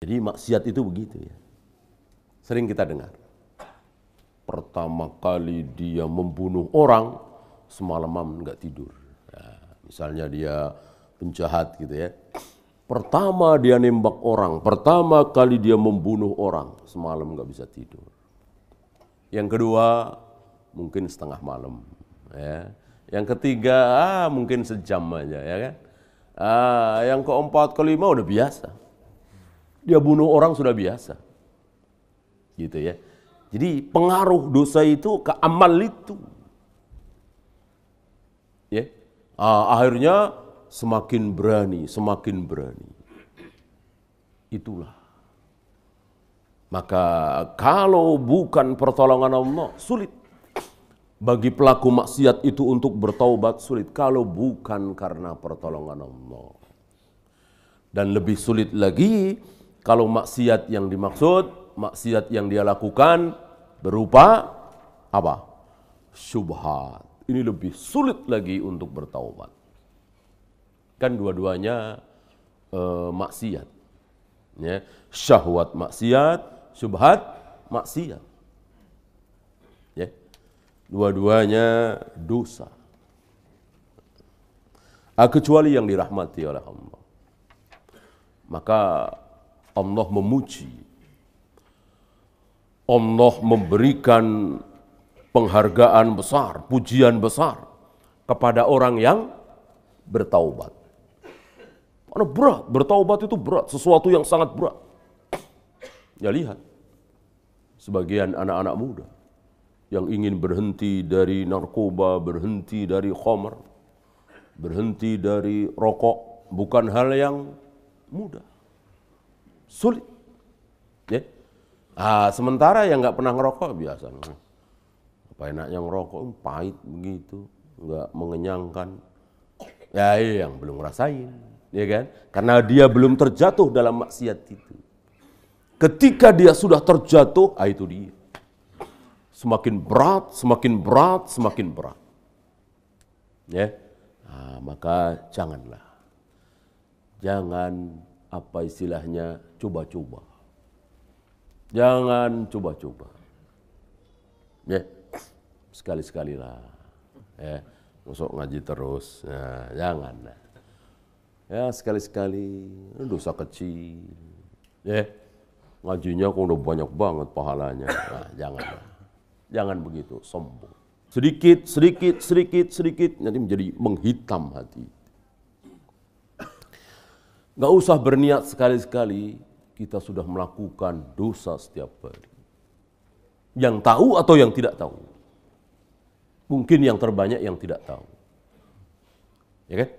Jadi maksiat itu begitu ya. Sering kita dengar. Pertama kali dia membunuh orang, semalaman nggak tidur. Ya, misalnya dia penjahat gitu ya. Pertama dia nembak orang, pertama kali dia membunuh orang, semalam nggak bisa tidur. Yang kedua, mungkin setengah malam. Ya. Yang ketiga, ah, mungkin sejam aja, ya kan? Ah, yang keempat, kelima udah biasa. Dia bunuh orang sudah biasa. Gitu ya. Jadi pengaruh dosa itu ke amal itu. Ya. Ah, akhirnya semakin berani, semakin berani. Itulah. Maka kalau bukan pertolongan Allah, sulit. Bagi pelaku maksiat itu untuk bertaubat sulit kalau bukan karena pertolongan Allah. Dan lebih sulit lagi kalau maksiat yang dimaksud, maksiat yang dia lakukan berupa apa? Syubhat. Ini lebih sulit lagi untuk bertaubat. Kan dua-duanya uh, maksiat. Ya, syahwat maksiat, syubhat maksiat. Dua-duanya dosa. Ah, kecuali yang dirahmati oleh Allah. Maka Allah memuji. Allah memberikan penghargaan besar, pujian besar kepada orang yang bertaubat. Karena berat, bertaubat itu berat, sesuatu yang sangat berat. Ya lihat, sebagian anak-anak muda yang ingin berhenti dari narkoba, berhenti dari khamr, berhenti dari rokok, bukan hal yang mudah. Sulit. Ya. Ah, sementara yang nggak pernah ngerokok biasa. Apa enaknya ngerokok, pahit begitu, nggak mengenyangkan. Ya, iya, yang belum ngerasain, ya kan? Karena dia belum terjatuh dalam maksiat itu. Ketika dia sudah terjatuh, ah itu dia semakin berat, semakin berat, semakin berat. Ya, nah, maka janganlah, jangan apa istilahnya coba-coba, jangan coba-coba. Ya, sekali-sekali lah. Ya, masuk ngaji terus, nah, jangan. Ya sekali-sekali, dosa kecil. Ya, ngajinya kok udah banyak banget pahalanya. Nah, janganlah. Jangan begitu, sombong. Sedikit, sedikit, sedikit, sedikit, nanti menjadi menghitam hati. Gak usah berniat sekali-sekali, kita sudah melakukan dosa setiap hari. Yang tahu atau yang tidak tahu. Mungkin yang terbanyak yang tidak tahu. Ya kan?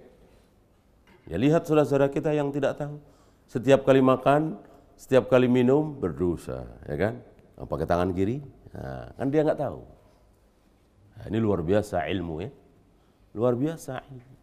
Ya lihat saudara-saudara kita yang tidak tahu. Setiap kali makan, setiap kali minum berdosa, ya kan? Pakai tangan kiri, Nah, kan dia nggak tahu. Nah, ini luar biasa ilmu ya. Luar biasa ilmu.